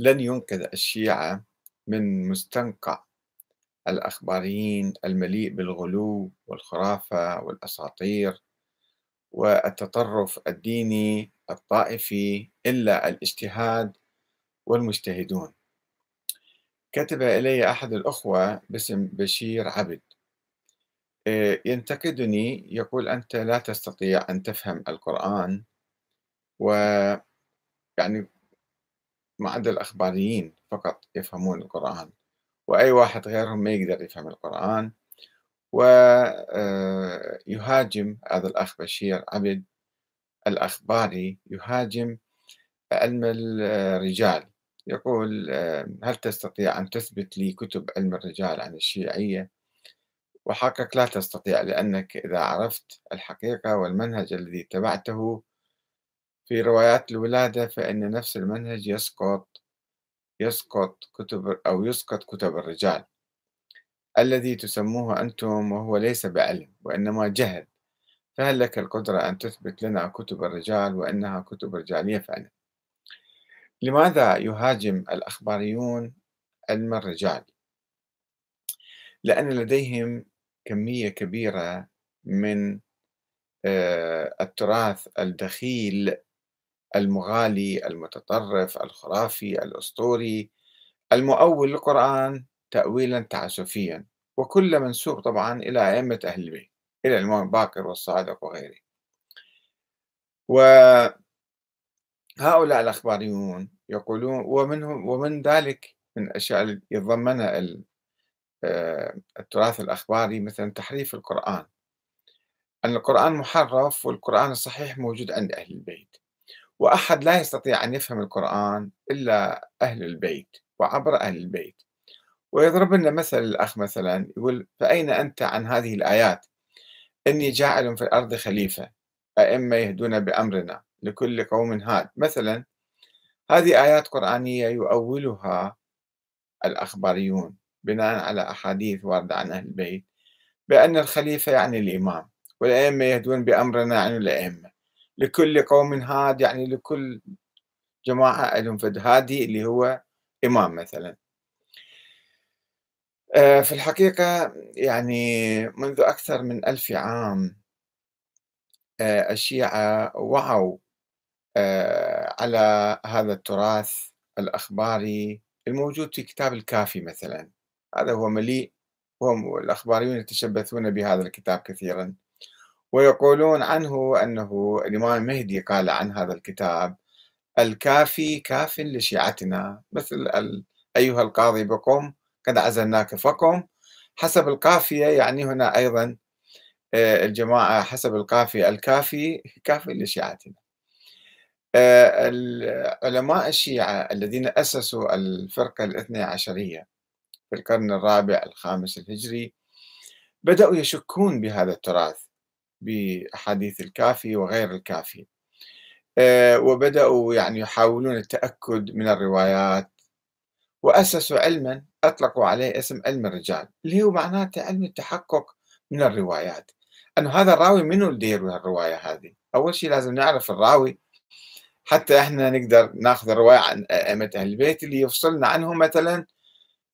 لن ينقذ الشيعة من مستنقع الأخباريين المليء بالغلو والخرافة والأساطير والتطرف الديني الطائفي إلا الاجتهاد والمجتهدون. كتب إلي أحد الأخوة باسم بشير عبد. آه، ينتقدني يقول أنت لا تستطيع أن تفهم القرآن و يعني ما عدا الأخباريين فقط يفهمون القرآن وأي واحد غيرهم ما يقدر يفهم القرآن. ويهاجم آه، هذا الأخ بشير عبد الأخباري يهاجم علم الرجال. يقول آه، هل تستطيع أن تثبت لي كتب علم الرجال عن الشيعية؟ وحقك لا تستطيع لأنك إذا عرفت الحقيقة والمنهج الذي اتبعته في روايات الولادة فإن نفس المنهج يسقط يسقط كتب أو يسقط كتب الرجال. الذي تسموه أنتم وهو ليس بعلم وإنما جهل. فهل لك القدرة أن تثبت لنا كتب الرجال وأنها كتب رجالية فعلا؟ لماذا يهاجم الأخباريون علم الرجال؟ لأن لديهم كمية كبيرة من آه، التراث الدخيل المغالي المتطرف الخرافي الأسطوري المؤول للقرآن تأويلا تعسفيا وكل منسوب طبعا إلى أئمة أهل البيت إلى الإمام باكر والصادق وغيره. وهؤلاء الأخباريون يقولون ومنهم ومن ذلك من الأشياء اللي يتضمنها آه، التراث الأخباري مثلا تحريف القرآن. أن القرآن محرف والقرآن الصحيح موجود عند أهل البيت. وأحد لا يستطيع أن يفهم القرآن إلا أهل البيت وعبر أهل البيت. ويضرب لنا مثل الأخ مثلا يقول فأين أنت عن هذه الآيات؟ إني جاعل في الأرض خليفة أئمة يهدون بأمرنا لكل قوم هاد. مثلا هذه آيات قرآنية يؤولها الأخباريون بناء على أحاديث واردة عن أهل البيت بأن الخليفة يعني الإمام والأئمة يهدون بأمرنا يعني الأئمة. لكل قوم هاد يعني لكل جماعة لهم فد. هادي اللي هو إمام مثلا. آه، في الحقيقة يعني منذ أكثر من ألف عام آه، الشيعة وعوا آه، على هذا التراث الأخباري الموجود في كتاب الكافي مثلا. هذا هو مليء هم الأخباريون يتشبثون بهذا الكتاب كثيرا. ويقولون عنه أنه الإمام المهدي قال عن هذا الكتاب الكافي كاف لشيعتنا مثل أيها القاضي بقم قد عزلناك فقم. حسب القافية يعني هنا أيضا آه، الجماعة حسب القافية الكافي كافي لشيعتنا. آه، علماء الشيعة الذين أسسوا الفرقة الاثنى عشرية في القرن الرابع الخامس الهجري بدأوا يشكون بهذا التراث. بأحاديث الكافي وغير الكافي. آه، وبدأوا يعني يحاولون التأكد من الروايات. وأسسوا علما أطلقوا عليه اسم علم الرجال اللي هو معناته علم التحقق من الروايات. أنه هذا الراوي منو اللي يروي الرواية هذه؟ أول شيء لازم نعرف الراوي. حتى إحنا نقدر ناخذ الرواية عن أئمة أهل البيت اللي يفصلنا عنهم مثلا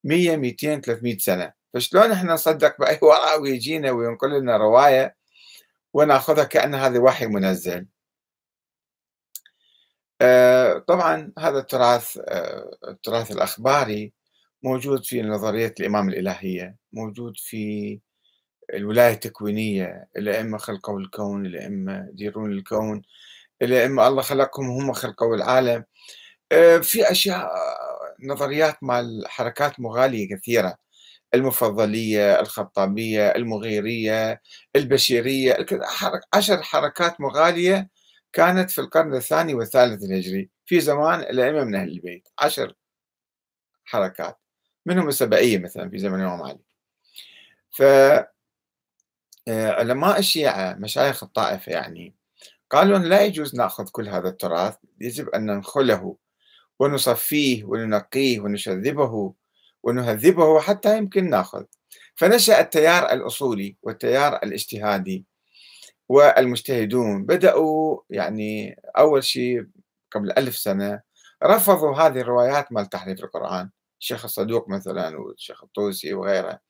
100 200 300 سنة. فشلون إحنا نصدق بأي راوي يجينا وينقل لنا رواية وناخذها كأن هذا وحي منزل. آه، طبعا هذا التراث آه، التراث الأخباري موجود في نظرية الإمام الإلهية موجود في الولاية التكوينية الأئمة خلقوا الكون الأئمة يديرون الكون الأئمة الله خلقهم هم خلقوا العالم. آه، في أشياء نظريات مال حركات مغالية كثيرة. المفضلية الخطابية المغيرية البشيرية عشر حركات مغالية كانت في القرن الثاني والثالث الهجري في زمان الأئمة من أهل البيت. عشر حركات منهم السبعية مثلا في زمن الإمام علي. ف آه، علماء الشيعة مشايخ الطائفة يعني قالوا لا يجوز نأخذ كل هذا التراث يجب أن ننخله ونصفيه وننقيه ونشذبه ونهذبه حتى يمكن ناخذ. فنشأ التيار الأصولي والتيار الاجتهادي والمجتهدون بدأوا يعني أول شيء قبل ألف سنة رفضوا هذه الروايات مال تحريف القرآن. الشيخ الصدوق مثلا والشيخ الطوسي وغيره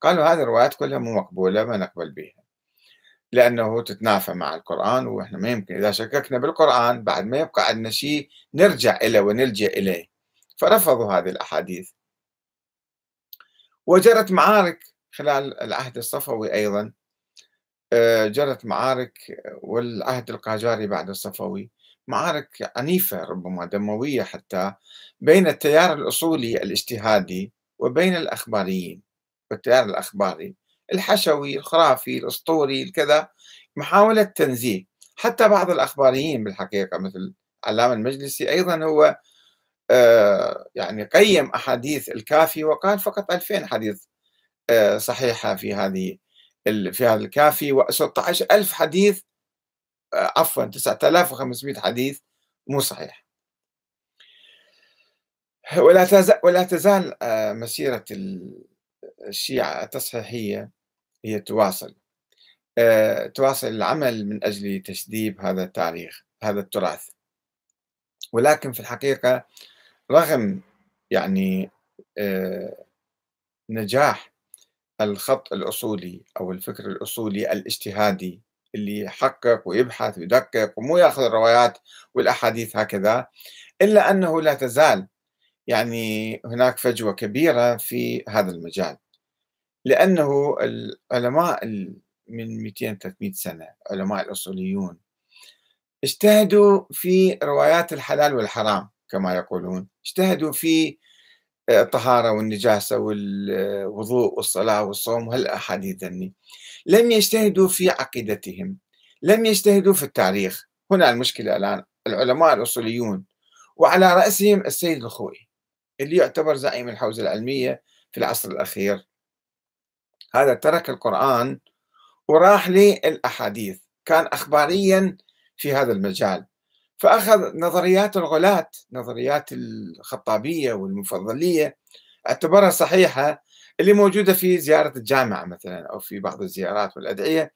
قالوا هذه الروايات كلها مو مقبولة ما نقبل بها لأنه تتنافى مع القرآن وإحنا ما يمكن إذا شككنا بالقرآن بعد ما يبقى عندنا شيء نرجع إليه ونلجأ إليه. فرفضوا هذه الأحاديث. وجرت معارك خلال العهد الصفوي أيضا. آه، جرت معارك والعهد القاجاري بعد الصفوي. معارك عنيفة ربما دموية حتى بين التيار الأصولي الاجتهادي وبين الأخباريين. والتيار الأخباري الحشوي الخرافي الأسطوري الكذا محاولة تنزيه. حتى بعض الأخباريين بالحقيقة مثل علام المجلسي أيضا هو يعني قيم أحاديث الكافي وقال فقط 2000 حديث آه، صحيحة في هذه في هذا الكافي و16 ألف حديث آه، عفوا 9500 حديث مو صحيح. ولا تزال ولا تزال مسيرة الشيعة التصحيحية هي تواصل. تواصل العمل من أجل تشذيب هذا التاريخ هذا التراث. ولكن في الحقيقة رغم يعني آه، نجاح الخط الأصولي أو الفكر الأصولي الاجتهادي اللي يحقق ويبحث ويدقق ومو ياخذ الروايات والأحاديث هكذا إلا أنه لا تزال يعني هناك فجوة كبيرة في هذا المجال. لأنه العلماء من 200 300 سنة علماء الأصوليون اجتهدوا في روايات الحلال والحرام. كما يقولون اجتهدوا في الطهارة والنجاسة والوضوء والصلاة والصوم. وهالأحاديث ذني لم يجتهدوا في عقيدتهم لم يجتهدوا في التاريخ. هنا المشكلة الآن العلماء الأصوليون وعلى رأسهم السيد الخوئي اللي يعتبر زعيم الحوزة العلمية في العصر الأخير. هذا ترك القرآن وراح للأحاديث كان أخباريا في هذا المجال. فأخذ نظريات الغلاة نظريات الخطابية والمفضلية اعتبرها صحيحة. اللي موجودة في زيارة الجامعة مثلا أو في بعض الزيارات والأدعية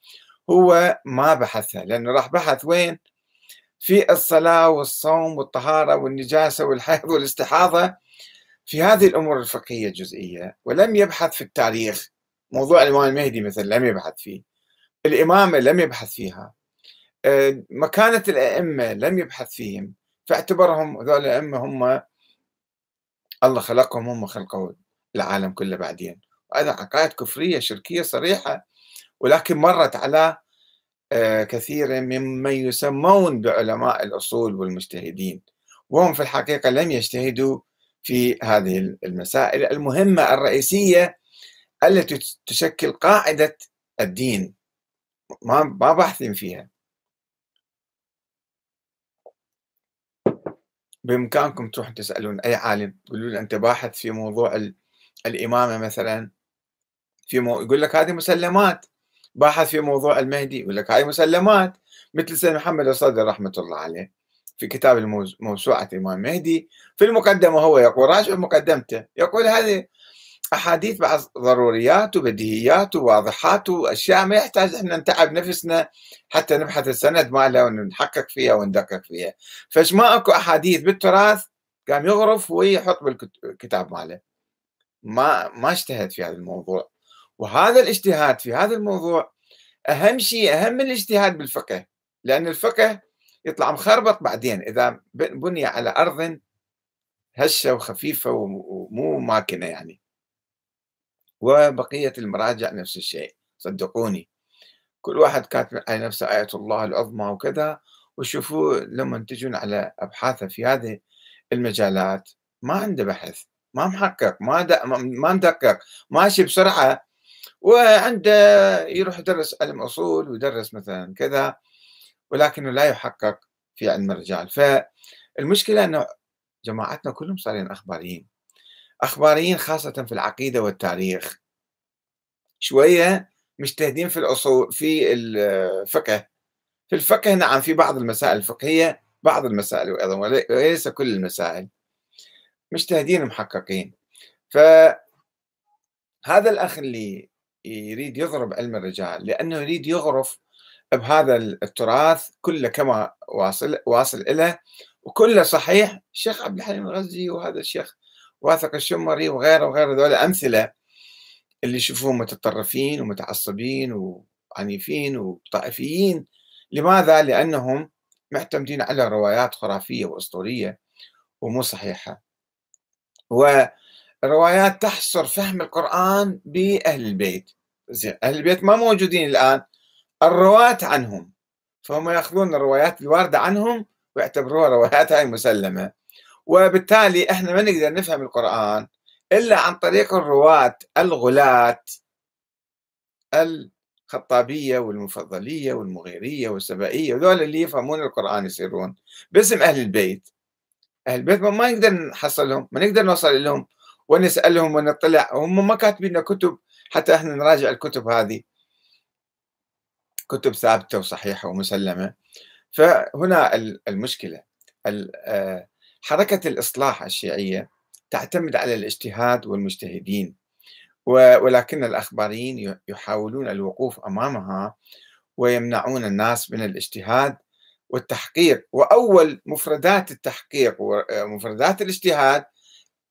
هو ما بحثها لأنه راح بحث وين؟ في الصلاة والصوم والطهارة والنجاسة والحيض والاستحاضة. في هذه الأمور الفقهية الجزئية ولم يبحث في التاريخ. موضوع الإمام المهدي مثلا لم يبحث فيه. الإمامة لم يبحث فيها. مكانة الأئمة لم يبحث فيهم فاعتبرهم هذول الأئمة هم الله خلقهم هم خلقوا العالم كله بعدين. وهذا عقائد كفرية شركية صريحة ولكن مرت على آه، كثير ممن يسمون بعلماء الأصول والمجتهدين. وهم في الحقيقة لم يجتهدوا في هذه المسائل المهمة الرئيسية التي تشكل قاعدة الدين. ما ما باحثين فيها. بإمكانكم تروحوا تسألون أي عالم تقولوا له أنت باحث في موضوع الإمامة مثلا في مو... يقول لك هذه مسلمات باحث في موضوع المهدي يقول لك هذه مسلمات مثل سيد محمد الصدر رحمة الله عليه في كتاب الموسوعة الإمام المهدي في المقدمة هو يقول راجع مقدمته يقول هذه أحاديث بعض ضروريات وبديهيات وواضحات وأشياء ما يحتاج إحنا نتعب نفسنا حتى نبحث السند مالها ونحقق فيها وندقق فيها. فش ما أكو أحاديث بالتراث قام يغرف ويحط بالكتاب ماله. ما ما اجتهد في هذا الموضوع. وهذا الاجتهاد في هذا الموضوع أهم شيء أهم من الاجتهاد بالفقه. لأن الفقه يطلع مخربط بعدين. إذا بني على أرض هشة وخفيفة ومو ماكنة يعني. وبقية المراجع نفس الشيء صدقوني. كل واحد كاتب على نفسه آية الله العظمى وكذا وشوفوا لما تجون على أبحاثه في هذه المجالات ما عنده بحث ما محقق ما ما مدقق ماشي بسرعة وعنده يروح يدرس علم أصول ويدرس مثلا كذا ولكنه لا يحقق في علم الرجال. فالمشكلة أنه جماعتنا كلهم صارين أخباريين. أخباريين خاصة في العقيدة والتاريخ. شوية مجتهدين في الأصول في الفقه في الفقه نعم في بعض المسائل الفقهية بعض المسائل أيضا وليس كل المسائل. مجتهدين محققين. فهذا الأخ اللي يريد يضرب علم الرجال لأنه يريد يغرف بهذا التراث كله كما واصل واصل إليه وكله صحيح الشيخ عبد الحليم الغزي وهذا الشيخ واثق الشمري وغيره وغيره ذولا أمثلة اللي يشوفوهم متطرفين ومتعصبين وعنيفين وطائفيين. لماذا؟ لأنهم معتمدين على روايات خرافية وأسطورية ومو صحيحة. وروايات تحصر فهم القرآن بأهل البيت. أهل البيت ما موجودين الآن. الرواة عنهم فهم يأخذون الروايات الواردة عنهم ويعتبروها روايات هاي مسلمة. وبالتالي إحنا ما نقدر نفهم القرآن إلا عن طريق الرواة الغلاة الخطابية والمفضلية والمغيرية والسبائية وذول اللي يفهمون القرآن يصيرون. باسم أهل البيت. أهل البيت ما نقدر نحصلهم ما نقدر نوصل لهم ونسألهم ونطلع. هم ما كاتبين كتب حتى إحنا نراجع الكتب هذه. كتب ثابتة وصحيحة ومسلمة. فهنا المشكلة. آه، حركة الإصلاح الشيعية تعتمد على الاجتهاد والمجتهدين ولكن الأخباريين يحاولون الوقوف أمامها ويمنعون الناس من الاجتهاد والتحقيق. وأول مفردات التحقيق ومفردات الاجتهاد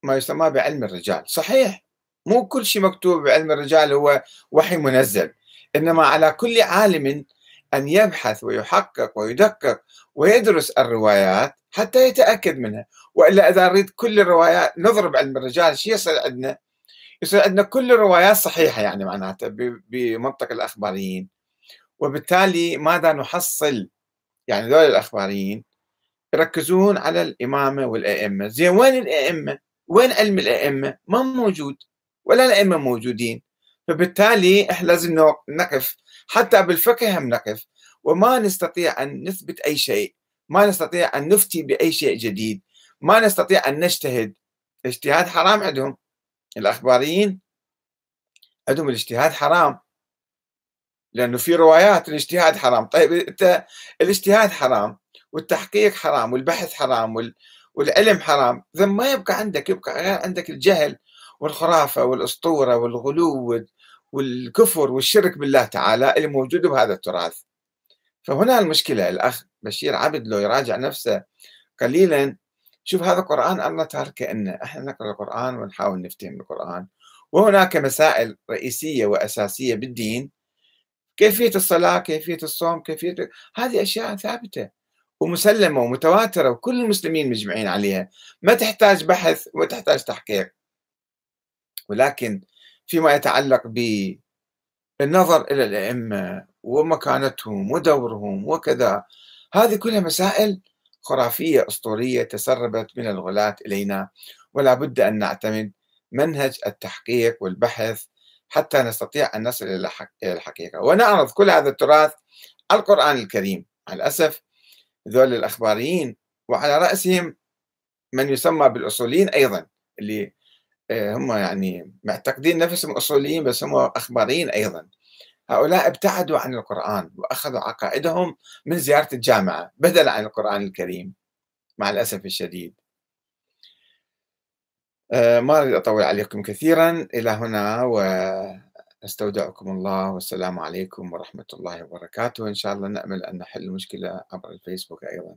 ما يسمى بعلم الرجال. صحيح مو كل شيء مكتوب بعلم الرجال هو وحي منزل إنما على كل عالم أن يبحث ويحقق ويدقق ويدرس الروايات حتى يتأكد منها. وإلا إذا نريد كل الروايات نضرب علم الرجال شو يصير عندنا؟ يصير عندنا كل الروايات صحيحة يعني معناته بمنطق الأخباريين. وبالتالي ماذا نحصل؟ يعني ذول الأخباريين يركزون على الإمامة والأئمة. زين وين الأئمة؟ وين علم الأئمة؟ ما موجود. ولا الأئمة موجودين. فبالتالي إحنا لازم نقف. حتى بالفقه هم نقف. وما نستطيع أن نثبت أي شيء. ما نستطيع أن نفتي بأي شيء جديد. ما نستطيع أن نجتهد. الاجتهاد حرام عندهم. الأخباريين عندهم الاجتهاد حرام. لأنه في روايات الاجتهاد حرام. طيب أنت الاجتهاد حرام. والتحقيق حرام. والبحث حرام. والعلم حرام. إذا ما يبقى عندك. يبقى عندك الجهل والخرافة والأسطورة والغلو والكفر والشرك بالله تعالى اللي موجود بهذا التراث. فهنا المشكلة الأخ بشير عبد لو يراجع نفسه قليلا شوف هذا القرآن الله تاركة إن إحنا نقرأ القرآن ونحاول نفتهم القرآن وهناك مسائل رئيسية وأساسية بالدين كيفية الصلاة كيفية الصوم كيفية هذه أشياء ثابتة ومسلمة ومتواترة وكل المسلمين مجمعين عليها. ما تحتاج بحث وما تحتاج تحقيق. ولكن فيما يتعلق بالنظر إلى الأئمة ومكانتهم ودورهم وكذا. هذه كلها مسائل خرافية أسطورية تسربت من الغلاة إلينا ولا بد أن نعتمد منهج التحقيق والبحث حتى نستطيع أن نصل إلى الحقيقة. ونعرض كل هذا التراث القرآن الكريم. مع الأسف ذول الأخباريين وعلى رأسهم من يسمى بالأصوليين أيضا اللي هم يعني معتقدين نفسهم أصوليين بس هم أخباريين أيضا. هؤلاء ابتعدوا عن القرآن وأخذوا عقائدهم من زيارة الجامعة بدلا عن القرآن الكريم مع الأسف الشديد. آه، ما أريد أطول عليكم كثيرا. إلى هنا وأستودعكم الله والسلام عليكم ورحمة الله وبركاته. إن شاء الله نأمل أن نحل المشكلة عبر الفيسبوك أيضا.